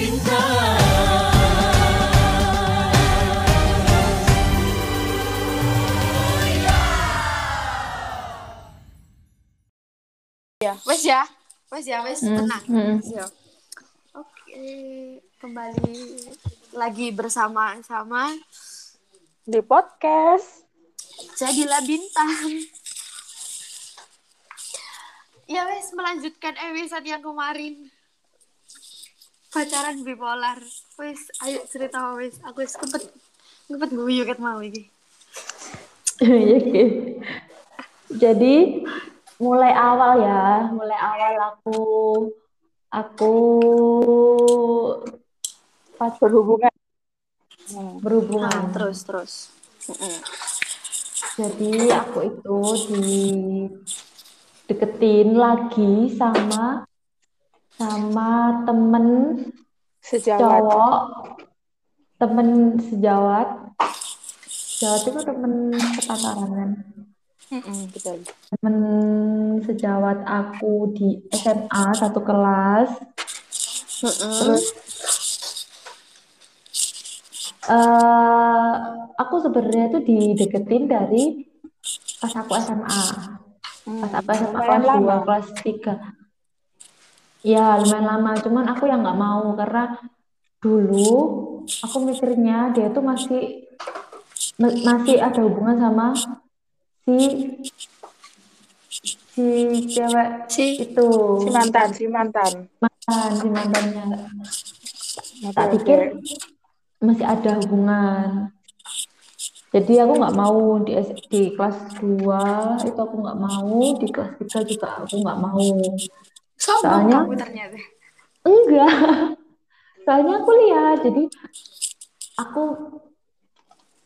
Ya, wes ya. Wes ya, wes Hmm, tenang. Wes ya. Oke, kembali lagi bersama sama di podcast. Jadilah Bintang. Ya wes melanjutkan episode yang kemarin. Pacaran bipolar. Wes, ayo cerita wes. Aku wes kepet kepet guyu ket mau iki. Iya, oke. Jadi mulai awal ya, mulai awal aku aku pas berhubungan berhubungan. Ah, terus terus. Jadi aku itu di deketin lagi sama sama temen Sejawat. cowok temen sejawat sejawat itu temen sepantaran kan Mm-mm, betul. temen sejawat aku di SMA satu kelas Mm-mm. terus eh aku sebenarnya tuh dideketin dari pas aku SMA pas aku SMA kelas 2 lama. kelas 3 ya lumayan lama. Cuman aku yang nggak mau karena dulu aku mikirnya dia tuh masih ma- masih ada hubungan sama si si cewek Si itu. Si mantan, si mantan. mantan si mantannya. Oke, tak pikir masih ada hubungan. Jadi aku nggak mau di, di kelas 2 itu aku nggak mau di kelas 3 juga aku nggak mau sombong Soalnya- kamu ternyata. enggak. Soalnya aku lihat jadi aku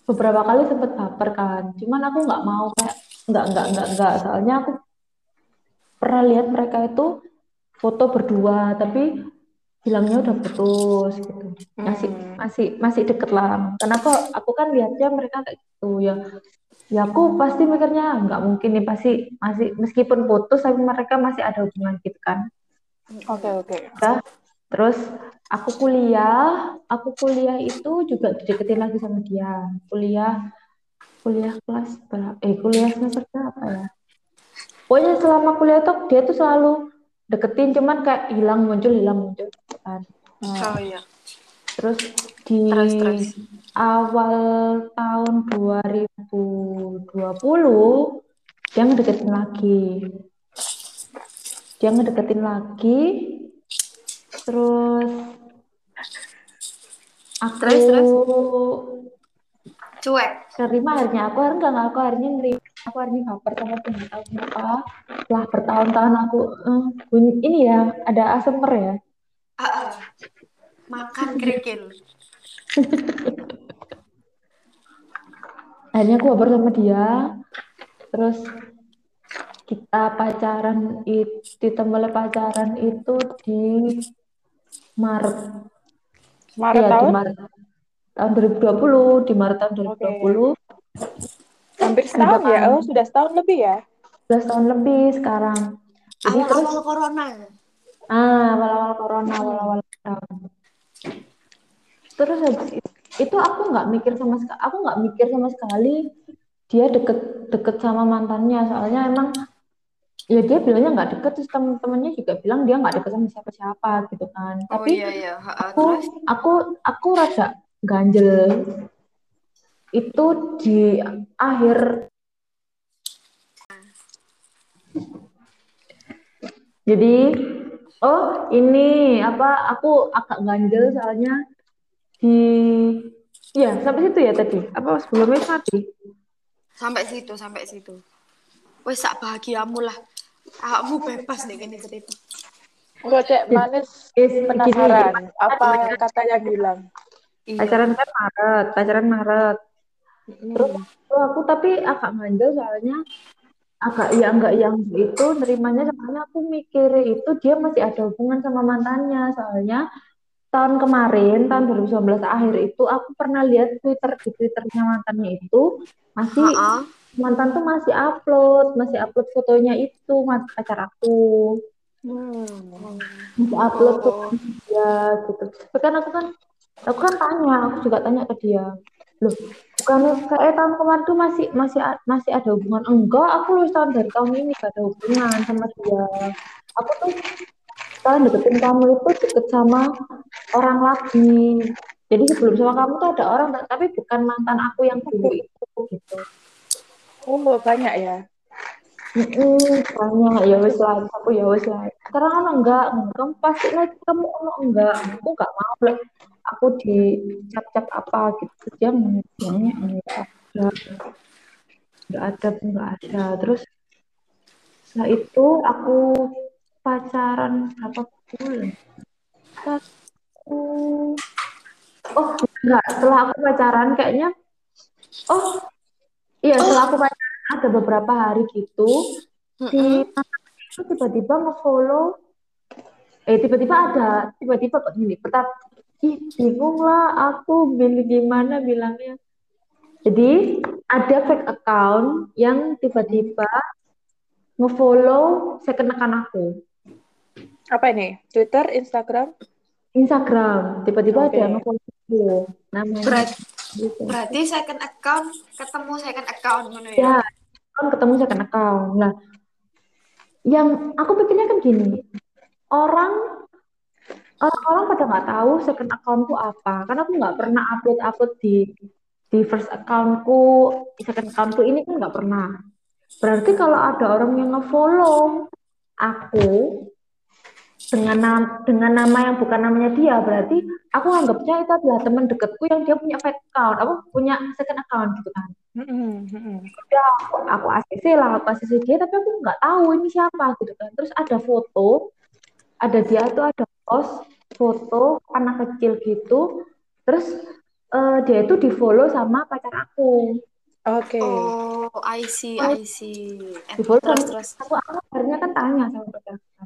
beberapa kali sempet baper kan. Cuman aku nggak mau kayak nggak nggak nggak nggak. Soalnya aku pernah lihat mereka itu foto berdua tapi bilangnya udah putus gitu. Masih Hmm. masih masih deket lah. Kenapa aku kan lihatnya mereka kayak gitu ya ya aku pasti mikirnya nggak mungkin nih pasti masih meskipun putus tapi mereka masih ada hubungan gitu kan Oke, oke. Udah. Terus aku kuliah, aku kuliah itu juga dideketin lagi sama dia. Kuliah, kuliah kelas berapa? Eh, kuliah semester berapa ya? Pokoknya selama kuliah tuh dia tuh selalu deketin, cuman kayak hilang muncul, hilang muncul. Kan. Hmm. Oh iya. Terus di Terus, terus. awal tahun 2020 dia ngedeketin lagi. Dia ngedeketin lagi. Terus aku Terus, terus? Cuek. terima akhirnya aku enggak enggak aku akhirnya nerima aku akhirnya baper sama dia nggak tahu kenapa setelah bertahun-tahun aku eh, bunyi ini ya ada ASMR ya Ah, ah. Makan kerikil. akhirnya aku baper sama dia terus kita pacaran itu kita mulai pacaran itu di Maret Maret di tahun? Maret tahun 2020 di Maret tahun 2020 Hampir setahun ya? depan. Oh, sudah setahun lebih ya? 11 tahun lebih sekarang Awal-awal corona. ah awal-awal corona awal-awal. Terus habis itu, itu aku nggak mikir sama sekali aku nggak mikir sama sekali dia deket deket sama mantannya. Soalnya emang ya dia bilangnya nggak deket terus temen-temennya juga bilang dia nggak deket sama siapa-siapa gitu kan. Oh tapi iya iya. Ha, aku terus? aku aku rada ganjel. Itu di akhir jadi oh ini apa aku agak ganjel soalnya di ya sampai situ ya tadi apa sebelumnya tadi sampai situ sampai situ. Wes sak bahagiamu lah. Kamu bebas nih gini cerita. Enggak, Cek. Manis Is, gini, penasaran. Apa kata yang bilang? Iya. pacaran kan Maret pacaran Maret Terus Hmm. Aku tapi agak ganjel soalnya agak ya enggak yang itu nerimanya soalnya aku mikir itu dia masih ada hubungan sama mantannya soalnya tahun kemarin tahun 2019 akhir itu aku pernah lihat Twitter di Twitternya mantannya itu masih Ha, ha. mantan tuh masih upload masih upload fotonya itu mas pacar aku Hmm. Bisa upload tuh Oh. dia gitu. Tapi kan aku kan aku kan tanya, aku juga tanya ke dia. Loh, bukannya kayak tahun kemarin tuh masih masih masih ada hubungan? Enggak, aku lulus tahun dari tahun ini gak ada hubungan sama dia. Aku tuh sekarang deketin kamu itu deket sama orang lagi. Jadi sebelum sama kamu tuh ada orang, tapi bukan mantan aku yang dulu itu gitu. Oh, banyak ya. Mm-mm, banyak ya wes lah aku ya wes lah sekarang kan enggak kamu pasti lagi kamu ono enggak aku enggak mau lah aku di cap-cap apa gitu. Dia bilangnya enggak ada enggak ada. Enggak ada terus setelah itu aku pacaran berapa bulan? Satu oh enggak setelah aku pacaran kayaknya oh iya setelah aku pacaran ada beberapa hari gitu si tiba-tiba nge-follow eh tiba-tiba ada tiba-tiba kok gini pertama ih bingung lah aku pilih gimana bilangnya jadi ada fake account yang tiba-tiba nge-follow second account aku Apa ini? Twitter, Instagram? Instagram tiba-tiba Oke. ada yang nge-follow aku namanya Berarti, gitu. berarti second account ketemu second account ngono ya ya. kan ketemu second account nah yang aku pikirnya kan gini orang orang-orang pada nggak tahu second accountku apa karena aku nggak pernah upload upload di di first accountku second accountku ini kan nggak pernah. Berarti kalau ada orang yang ngefollow aku dengan nama, dengan nama yang bukan namanya dia berarti aku anggapnya itu adalah teman dekatku yang dia punya fake account aku punya second account gitu kan. Mm-mm. udah aku, aku ACC lah aku ACC dia tapi aku nggak tahu ini siapa gitu kan. Terus ada foto ada dia tuh ada post foto anak kecil gitu. Terus eh, dia itu di follow sama pacar aku. Oke. Oh, I see, I see. Eh, di follow terus sama terus. aku aku akhirnya kan tanya sama pacar aku.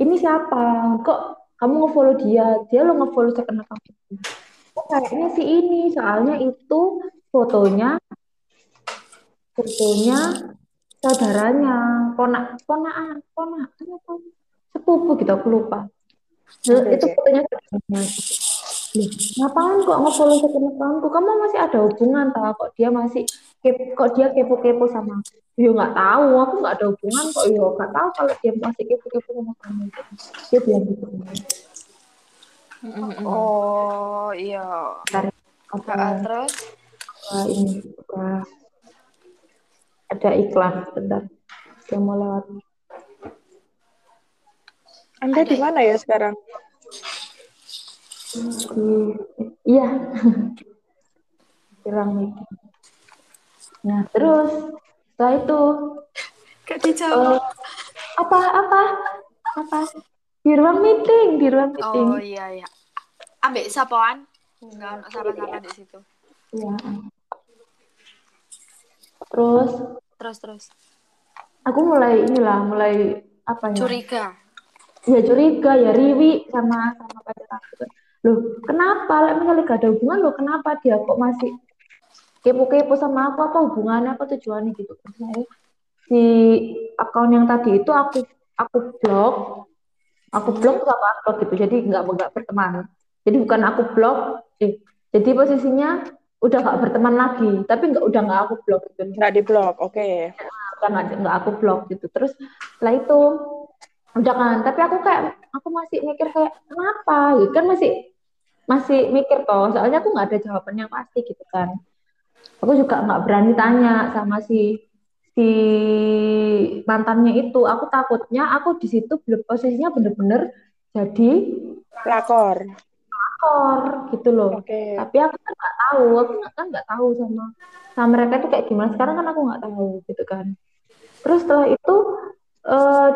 Ini siapa? Kok kamu ngefollow dia? Dia lo ngefollow second account itu oh kayaknya si ini? Soalnya itu fotonya fotonya saudaranya. Ponak ponakan ponakan apa sepupu gitu aku lupa. Nah, Oke, itu fotonya ngapain kok nge-follow second accountku kamu? Masih ada hubungan tau kok dia masih kep- kok dia kepo-kepo sama aku? Ya nggak tahu. Aku nggak ada hubungan kok ya nggak tahu kalau dia masih kepo-kepo sama kamu. Dia bilang gitu. Oh, iya. Ntar apa? Ah, terus? Apa ini? Apa? Ada iklan bentar. Dia mau lewat Anda di mana ya sekarang? di iya kurang meeting nah terus setelah itu gak dijawab. eh, apa apa apa di ruang meeting di ruang meeting Oh, iya, iya. Ambek sapoan? Enggak ono sapa-sapa di situ. Iya. terus Terus terus. aku mulai inilah mulai apa ya Curiga. Ya curiga ya riwi sama sama pacar aku loh kenapa? Lah misalnya gak ada hubungan loh kenapa dia kok masih kepo-kepo sama aku? Apa hubungannya? Apa tujuannya gitu? Saya si akun yang tadi itu aku aku blok aku blok terus aku upload gitu. Jadi nggak nggak berteman. Jadi bukan aku blok eh jadi posisinya udah nggak berteman lagi. Tapi nggak udah nggak aku blok gitu. Nggak di blog, oke. udah nggak nggak aku blok gitu. Terus setelah itu udah kan tapi aku kayak aku masih mikir kayak kenapa? Gitu kan masih masih mikir toh. Soalnya aku nggak ada jawaban yang pasti gitu kan. Aku juga nggak berani tanya sama si si mantannya itu. Aku takutnya aku di situ belum posisinya bener-bener jadi Pelakor. aktor gitu loh. Oke. tapi aku kan nggak tahu aku kan nggak tahu sama sama mereka itu kayak gimana. Sekarang kan aku nggak tahu gitu kan. Terus setelah itu eh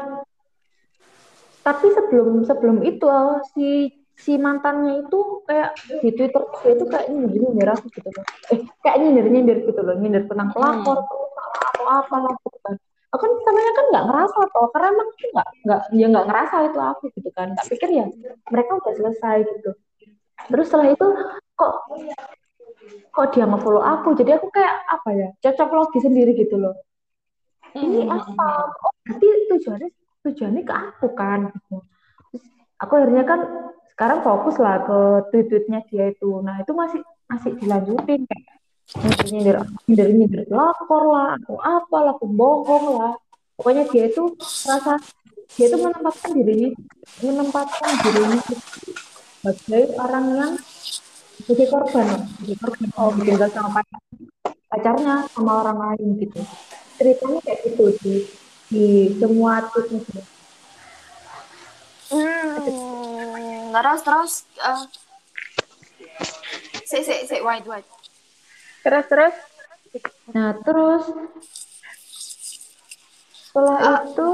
tapi sebelum sebelum itu si si mantannya itu kayak di Twitter dia itu kayak nyindir nyindir aku gitu loh. Eh kayak nyindir nyindir gitu loh nyindir tentang pelakor atau apa lah gitu kan. Aku kan samanya kan nggak ngerasa toh karena emang aku nggak nggak ya nggak ngerasa itu aku gitu kan. Tak pikir ya mereka udah selesai gitu. Terus setelah itu kok kok dia nge-follow aku? Jadi aku kayak apa ya cocok logi sendiri gitu loh. Ini apa? Oh berarti tujuannya tujuannya ke aku kan gitu. Terus aku akhirnya kan sekarang fokus lah ke tweet-tweetnya dia itu. Nah itu masih masih dilanjutin kayak nyindir nyindir nyindir lapor lah aku apa lah aku bohong lah pokoknya dia itu merasa dia itu menempatkan dirinya menempatkan dirinya sebagai orang yang sebagai korban sebagai korban. Oh, tinggal sama pacar, pacarnya sama orang lain gitu. Ceritanya kayak gitu di di semua dia Hmm, terus terus uh, si si si wait wait Terus terus. Nah, terus. Setelah Ah. itu,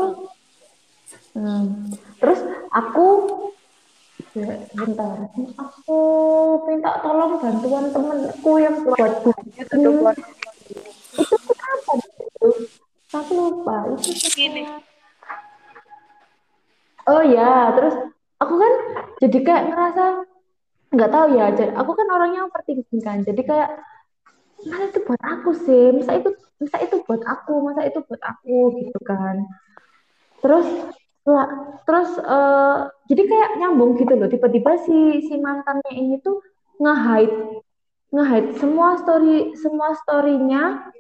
hmm, terus aku ya, bentar, aku minta tolong bantuan temenku yang buat buku. Itu kenapa Aku lupa. Itu Gini. Oh ya, terus aku kan jadi kayak ngerasa nggak tahu ya. Jadi aku kan orangnya overthinking kan. Jadi kayak masa itu buat aku sih, masa itu masa itu buat aku, masa itu buat aku gitu kan. Terus lah, terus eh, jadi kayak nyambung gitu loh. Tiba-tiba si si mantannya ini tuh nge-hide nge-hide semua story semua story-nya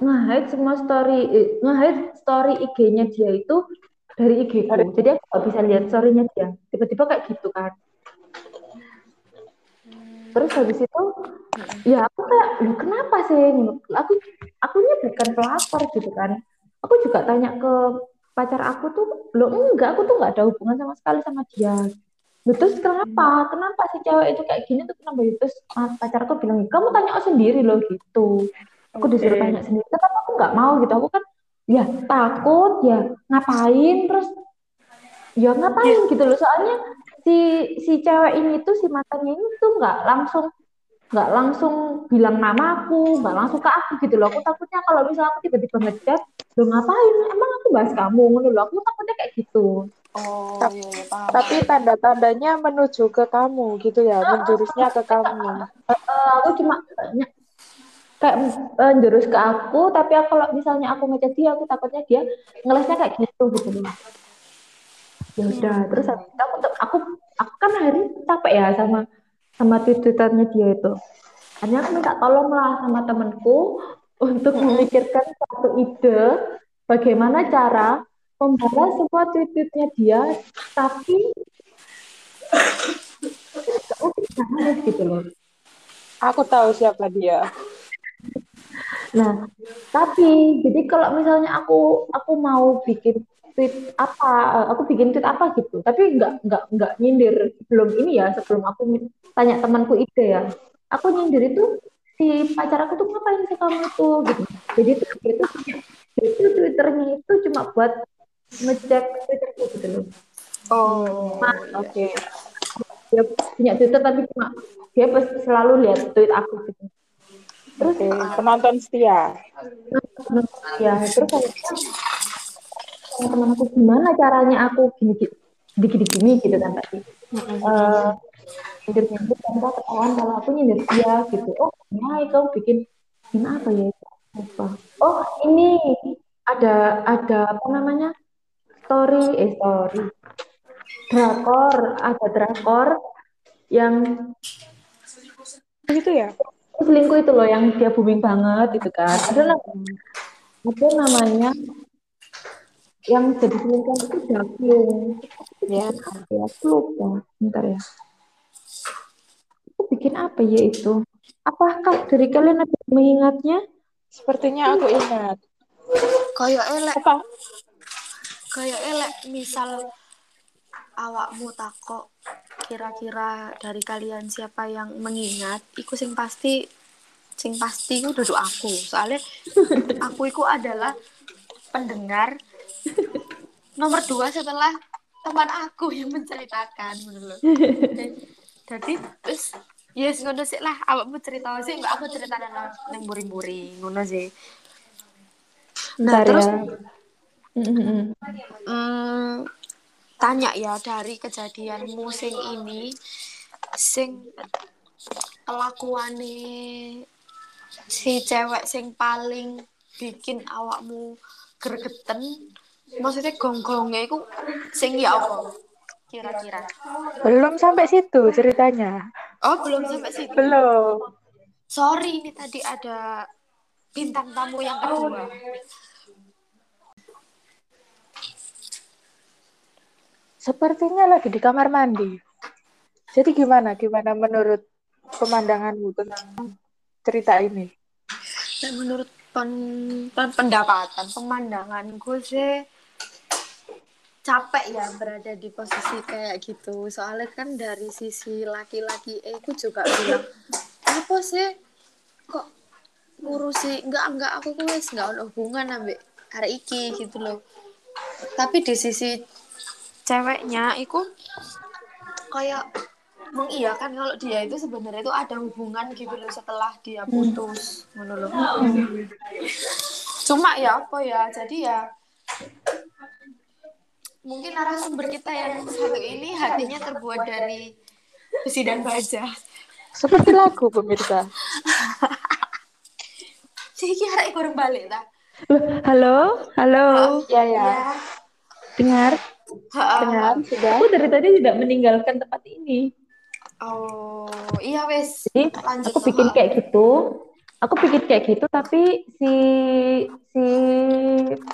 nge-hide semua story eh, nge-hide story IG-nya dia itu dari IG ku. Jadi aku gak bisa lihat story-nya dia. Tiba-tiba kayak gitu kan. Terus habis itu ya aku kayak lu kenapa sih? Aku akunya bukan pelapor gitu kan. Aku juga tanya ke pacar aku tuh, lo enggak, aku tuh nggak ada hubungan sama sekali sama dia. Loh, terus kenapa? Kenapa si cewek itu kayak gini tuh kenapa? Terus ah, pacarku bilang, kamu tanya sendiri loh gitu. Aku disuruh Oke. tanya sendiri, tapi aku nggak mau gitu. Aku kan ya takut, ya ngapain, terus ya ngapain gitu loh. Soalnya si si cewek ini tuh si mantannya ini tuh nggak langsung nggak langsung bilang nama aku, nggak langsung ke aku gitu loh. Aku takutnya kalau misalnya aku tiba-tiba ngechat, lo ngapain? Emang aku bahas kamu, ngono loh. Aku takutnya kayak gitu. Oh, iya, iya, paham. Tapi tanda-tandanya menuju ke kamu gitu ya, menjurusnya ke kamu. Eh, aku cuma kayak eh, jurus ke aku, tapi aku, kalau misalnya aku ngechat dia, aku takutnya dia ngelesnya kayak gitu gitu loh. Ya udah, terus habis itu aku, aku aku kan akhirnya capek ya sama sama tweet-tweetannya dia itu. Akhirnya aku minta tolong lah sama temenku untuk memikirkan satu ide bagaimana cara membalas semua tweet-tweetnya dia, tapi gitu loh. Aku tahu siapa dia. Nah, tapi jadi kalau misalnya aku aku mau bikin tweet apa, eh, aku bikin tweet apa gitu, tapi nggak nggak nggak nyindir sebelum ini ya, sebelum aku tanya temanku ide ya, aku nyindir itu si pacar aku tuh ngapain sih kamu itu gitu. Jadi tuh tuh punya itu twitternya itu cuma buat ngecek twitterku gitu loh. Oh, Oke. Dia punya twitter tapi cuma dia pasti selalu lihat tweet aku gitu. Terus Oke, penonton setia. Ya terus akhirnya teman aku gimana caranya aku gini gini gini gitu kan tadi Eh, nyindir nyindir tanpa ketahuan kalau aku nyindir dia gitu. Oh ya kamu bikin bikin apa ya? Apa? Oh ini ada ada apa namanya? Story eh story. Drakor ada drakor yang Gitu ya? Selingkuh itu loh yang dia booming banget itu kan ada ada namanya yang jadi selingkuh itu Dakyung Ya. ya lupa bentar ya aku bikin apa ya itu apakah dari kalian ada yang mengingatnya Sepertinya aku ingat. kayak elek, Apa? kayak elek. Misal awakmu takok kira-kira dari kalian siapa yang mengingat, iku sing pasti sing pasti iku duduk aku. Soalnya aku iku adalah pendengar nomor dua setelah teman aku yang menceritakan lho. Jadi wis yes ngono sih lah awakmu cerita sih mbak aku cerita nang nang buri-buri ngono sih. Nah, Bentar terus ya Mm-mm. Hmm, tanya ya dari kejadianmu sing ini sing kelakuane si cewek sing paling bikin awakmu gregeten maksudnya gonggongnya itu sing ya apa? Kira-kira. Belum sampai situ ceritanya. oh belum sampai situ. Belum. sorry ini tadi ada bintang tamu yang kedua Sepertinya lagi di kamar mandi. Jadi gimana? Gimana menurut pemandanganmu tentang cerita ini? Dan menurut pen- pen- pendapatan pemandanganku sih capek ya berada di posisi kayak gitu soalnya kan dari sisi laki-laki eh aku juga bilang apa sih kok ngurusi enggak enggak aku tuh wis enggak ada hubungan ambek hari iki gitu loh tapi di sisi ceweknya itu kayak mengiyakan kalau dia itu sebenarnya itu ada hubungan gitu loh setelah dia putus ngono loh. cuma ya apa ya jadi ya mungkin narasumber kita yang satu ini hatinya terbuat dari besi dan baja Seperti lagu pemirsa. sih kira kurang balik lah Halo, halo, Ya ya. dengar? Dengar sudah. Aku dari tadi tidak meninggalkan tempat ini. oh iya wes Jadi lanjut aku bikin kayak gitu, aku bikin kayak gitu, tapi si si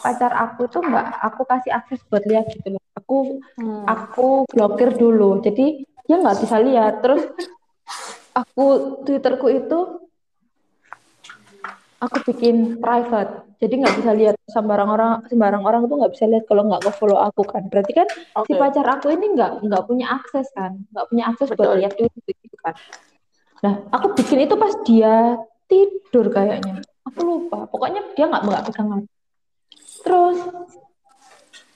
pacar aku tuh nggak aku kasih akses buat lihat gitu loh. Aku Hmm. aku blokir dulu, jadi dia nggak bisa lihat. Terus aku Twitterku itu aku bikin private, jadi nggak bisa lihat sembarang orang sembarang orang tuh nggak bisa lihat kalau nggak nge-follow aku kan. Berarti kan si Oke. pacar aku ini nggak nggak punya akses kan, nggak punya akses buat Betul. lihat itu gitu kan. Nah, aku bikin itu pas dia tidur kayaknya. Aku lupa. Pokoknya dia nggak nggak pegangan. Terus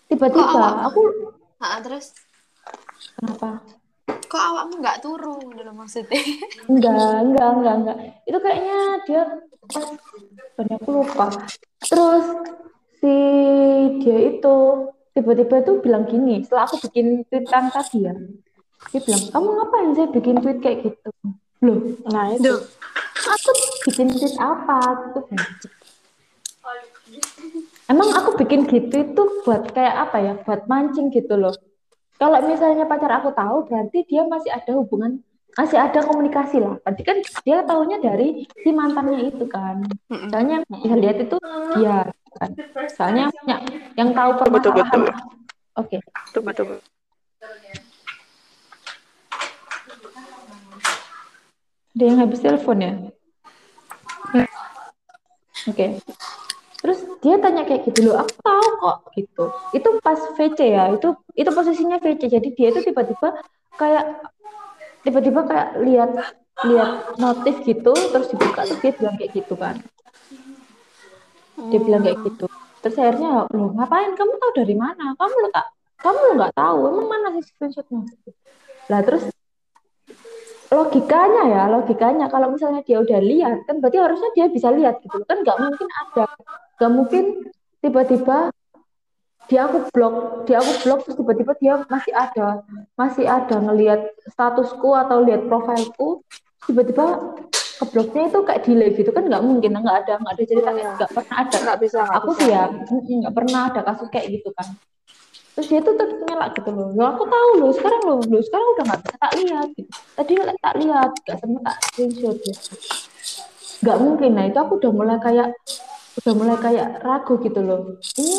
tiba-tiba awak? aku Ha, terus kenapa? Kok awakmu nggak turun dulu maksudnya Enggak, enggak, enggak, enggak. Itu kayaknya dia banyak aku lupa. Terus si dia itu tiba-tiba tuh bilang gini, setelah aku bikin tweet yang tadi ya. Dia bilang, "Kamu ngapain sih bikin tweet kayak gitu?" Loh, Nah itu. Duh. aku bikin tweet apa gitu kan. Emang aku bikin gitu itu buat kayak apa ya? Buat mancing gitu loh. Kalau misalnya pacar aku tahu, berarti dia masih ada hubungan, masih ada komunikasi lah. Berarti kan dia tahunya dari si mantannya itu kan. Soalnya yang bisa lihat itu dia kan. Soalnya yang, yang tahu Betul, permasalahan. betul. Oke. Tunggu tunggu. Ada yang habis telepon ya? Oke. Terus dia tanya kayak gitu loh, aku tahu kok gitu. Itu pas VC ya, itu itu posisinya VC. Jadi dia itu tiba-tiba kayak tiba-tiba kayak lihat lihat notif gitu, terus dibuka terus dia bilang kayak gitu kan. Dia bilang kayak gitu. Terus akhirnya, loh ngapain? Kamu tahu dari mana? Kamu lo tak, kamu lo nggak tahu. Emang mana sih screenshotnya? Lah terus logikanya ya logikanya. Kalau misalnya dia udah lihat kan berarti harusnya dia bisa lihat gitu kan nggak mungkin ada. Nggak mungkin tiba-tiba dia aku blok dia aku blok terus tiba-tiba dia masih ada masih ada ngelihat statusku atau lihat profilku tiba-tiba kebloknya itu kayak delay gitu. Kan nggak mungkin nggak ada nggak ada cerita. Kayak nggak pernah ada. Nggak bisa aku bisa. sih ya nggak pernah ada kasus kayak gitu kan terus dia tuh terus ngelak gitu loh. Loh aku tahu loh sekarang loh loh sekarang udah nggak bisa tak lihat gitu. tadi tak lihat nggak sempat tak screenshot gitu. Nggak mungkin nah itu aku udah mulai kayak udah mulai kayak ragu gitu loh. Ini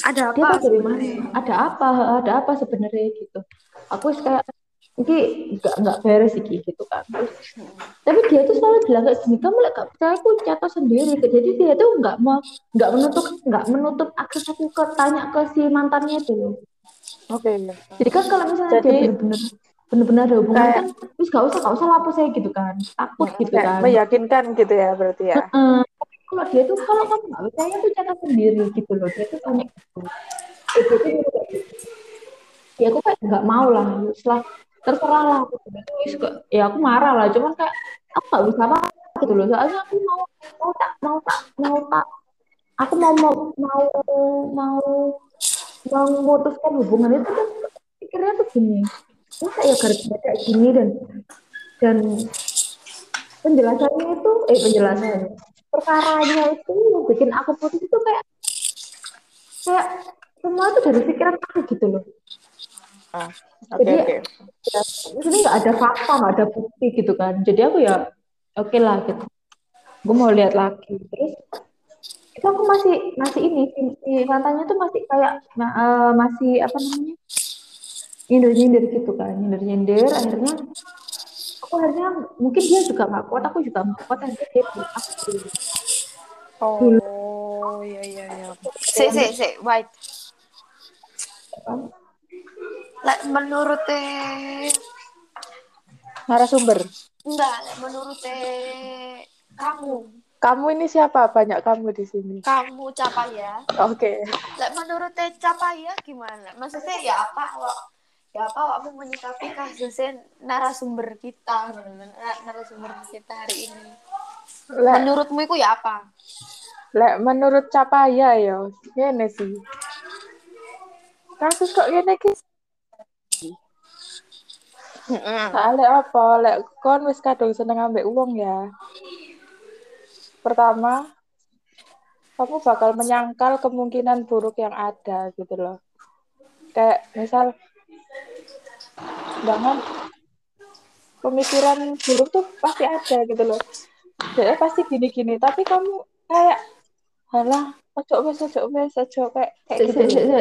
ada dia apa tahu dari mana? sebenarnya? ada apa? Ada apa sebenarnya gitu? Aku kayak ini nggak nggak beres sih gitu kan terus tapi dia tuh selalu bilang kayak gini kamu lek gak percaya aku catat sendiri jadi dia tuh nggak mau nggak menutup nggak menutup akses aku ke tanya ke si mantannya itu loh Oke. ya. jadi kan kalau misalnya dia Jadi- bener-bener bener-bener ada hubungan Kayak- kan wis gak usah gak usah lapor saya gitu kan takut gitu kan meyakinkan gitu ya berarti ya. Kalau dia tuh kalau kamu nggak percaya tuh catat sendiri gitu loh dia tuh tanya gitu dia tuh gitu. ya aku kayak nggak mau lah setelah terserah lah aku ya aku marah lah cuman kayak aku nggak bisa apa gitu loh. Soalnya aku mau mau tak mau tak mau tak aku mau mau mau mau mau memutuskan hubungan itu kan pikirnya tuh gini. Masa ya gara-gara kayak gini dan dan penjelasannya itu eh penjelasannya perkaranya itu yang bikin aku putus itu kayak kayak semua itu dari pikiran aku gitu loh Ah, oke jadi oke. ya, ini nggak ada fakta nggak ada bukti gitu kan jadi aku ya oke lah gitu gue mau lihat lagi terus itu aku masih masih ini si, si mantannya tuh masih kayak ma- eh, masih apa namanya nyindir nyindir gitu kan nyindir nyindir akhirnya aku akhirnya mungkin dia juga nggak kuat aku juga nggak kuat akhirnya dia aku Oh, iya iya iya. Si, si, si, wait. kan. Lek menurut eh Narasumber. enggak, lek menurut eh kamu, Kamu ini siapa? Banyak kamu di sini. kamu Capaya. Oke. Lek menurut eh Capaya gimana? Maksudnya ya apa awak ya apa awakmu menyikapi kasusnya narasumber kita, nar- narasumber kita hari ini. Lek, Menurutmu itu ya apa? lek menurut Capaya ya, ngene sih. Kasus kok ngene iki? Soalnya apa? Lek kon wis kadung seneng ambek uang ya. Pertama, kamu bakal menyangkal kemungkinan buruk yang ada gitu loh. Kayak misal jangan pemikiran buruk tuh pasti ada gitu loh. Dia pasti gini-gini, tapi kamu kayak halah ojo wes ojo wes ojo kayak kayak gitu.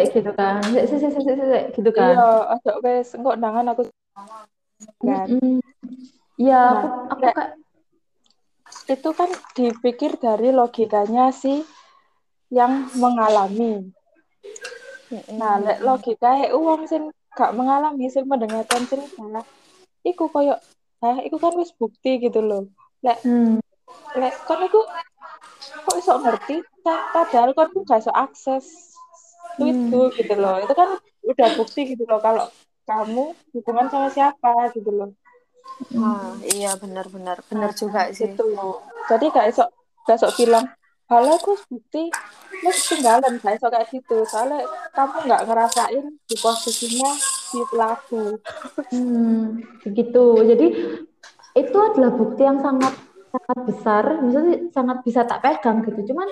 gitu kan Sik, sik, sik, sik, sik, sik, gitu kan Iya, ojo wes engko nangan aku kan. Mm-mm. Iya, aku Nah, aku kayak- kayak itu kan dipikir dari logikanya si yang mengalami. Nah, lek logika uang sing gak mengalami sing mendengarkan cerita, iku koyo ah iku kan wis bukti gitu loh. Lek hmm, lek kon iku kok iso ngerti pa- padahal kon gak iso akses itu gitu loh. Itu kan udah bukti gitu loh kalau kamu hubungan sama siapa gitu loh. Ah, iya benar-benar benar juga sih. Gitu loh. Jadi gak iso gak iso bilang Halah aku bukti Mas tinggalan gak iso kayak gitu soalnya kamu nggak ngerasain di posisinya si pelaku hmm, begitu. Jadi itu adalah bukti yang sangat sangat besar, misalnya sangat bisa tak pegang gitu. Cuman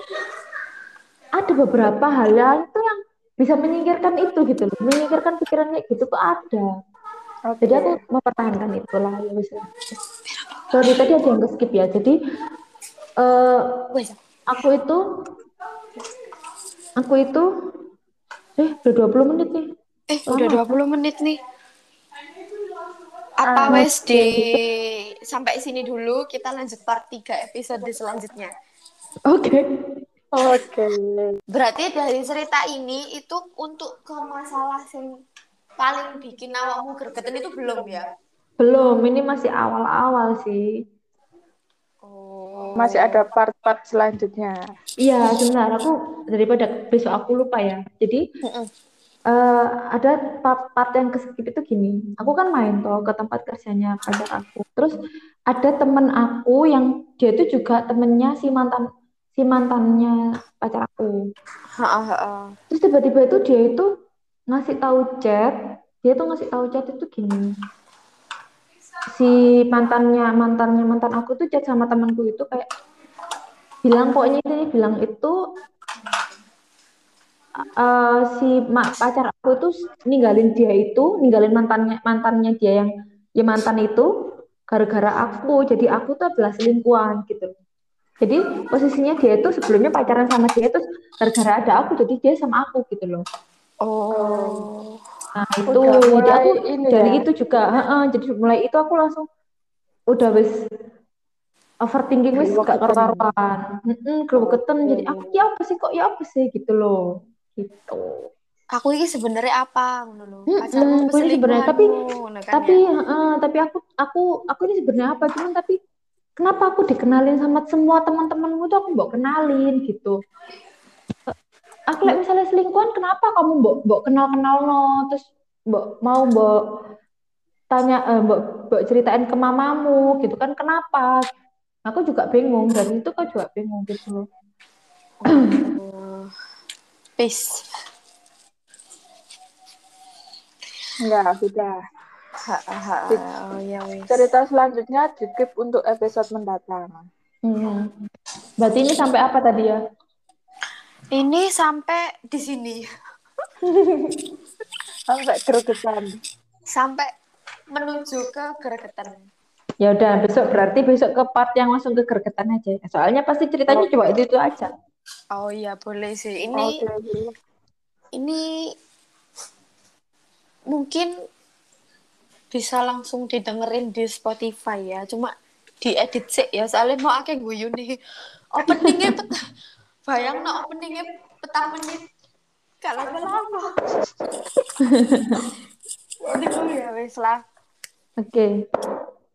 ada beberapa hal yang itu yang bisa menyingkirkan itu gitu loh, menyingkirkan pikirannya gitu tuh ada. oke Jadi aku mempertahankan itulah ya wis. Sorry tadi ada yang skip ya. Jadi eh Wes, aku itu aku itu eh udah 20 menit nih. eh udah 20 menit nih. Apa wes di sampai sini dulu kita lanjut part 3 episode selanjutnya. Oke. Oke Berarti dari cerita ini itu untuk ke masalah yang paling bikin awakmu gregetan itu belum ya? Belum, ini masih awal-awal sih. Oh. masih ada part-part selanjutnya Iya, sebentar aku daripada besok aku lupa ya. Jadi Mm-mm. eh, ada part, part yang keskip itu gini. Aku kan main toh ke tempat kerjanya pacar aku. Terus ada temen aku yang dia itu juga temennya si mantan si mantannya pacar aku. Ha-ha, ha-ha. Terus tiba-tiba itu dia itu ngasih tahu chat, dia tuh ngasih tahu chat itu gini. Si mantannya mantannya mantan aku tuh chat sama temanku itu kayak bilang pokoknya ini bilang itu eh, si ma- pacar aku itu ninggalin dia itu, ninggalin mantannya mantannya dia yang ya mantan itu gara-gara aku. Jadi aku tuh adalah selingkuhan gitu. Jadi posisinya dia itu sebelumnya pacaran sama dia itu gara-gara ada aku jadi dia sama aku gitu loh. Oh. Nah itu Udah jadi aku ini dari ya. itu juga heeh, jadi mulai itu aku langsung udah wis overthinking wis gak karuan. Heeh, gregetan. Jadi aku ya apa sih kok ya apa sih gitu loh. Gitu. Aku ini sebenarnya apa Pacarmu aku ini sebenarnya, tapi- kan Tapi heeh, tapi aku aku aku ini sebenarnya apa cuman tapi kenapa aku dikenalin sama semua teman-temanmu tuh aku mbok kenalin gitu. Aku like misalnya selingkuhan kenapa kamu mbok mbok kenal-kenal no terus mbok mau mbok tanya eh, mbok mbok ceritain ke mamamu gitu kan kenapa? Aku juga bingung dari itu kan juga bingung gitu. Oh. Peace. enggak sudah Oh ya cerita selanjutnya di keep untuk episode mendatang Hmm. Berarti ini sampai apa tadi ya? Ini sampai di sini. Sampai gregetan. Sampai menuju ke gregetan. Ya udah, besok berarti besok ke part yang langsung ke gregetan aja. ya. Soalnya pasti ceritanya Oke. cuma itu itu aja. Oh iya, boleh sih. Ini Oke. ini mungkin bisa langsung didengerin di Spotify ya. Cuma diedit sih ya, soalnya mau akeh guyu nih. Openingnya pet bayang no openingnya petang menit. Kalau lama. Aduh ya wes lah. Oke.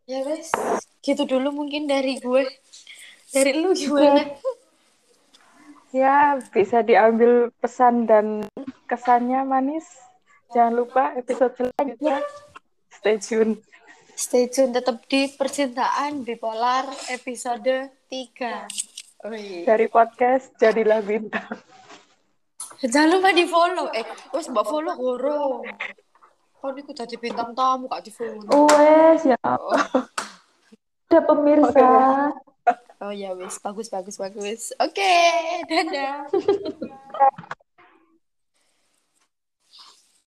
Ya wes, gitu dulu mungkin dari gue. Dari lu gimana? Ya, bisa diambil pesan dan kesannya manis. Jangan lupa episode selanjutnya. Stay tune. Stay tune tetap di percintaan bipolar episode 3. Wih. Dari podcast Jadilah Bintang. Jangan lupa di follow. Eh, wes mbak follow goro. Kau ini jadi bintang tamu kak di follow. Wes ya. Ada pemirsa. Oh ya wes, bagus bagus bagus. Oke, dadah.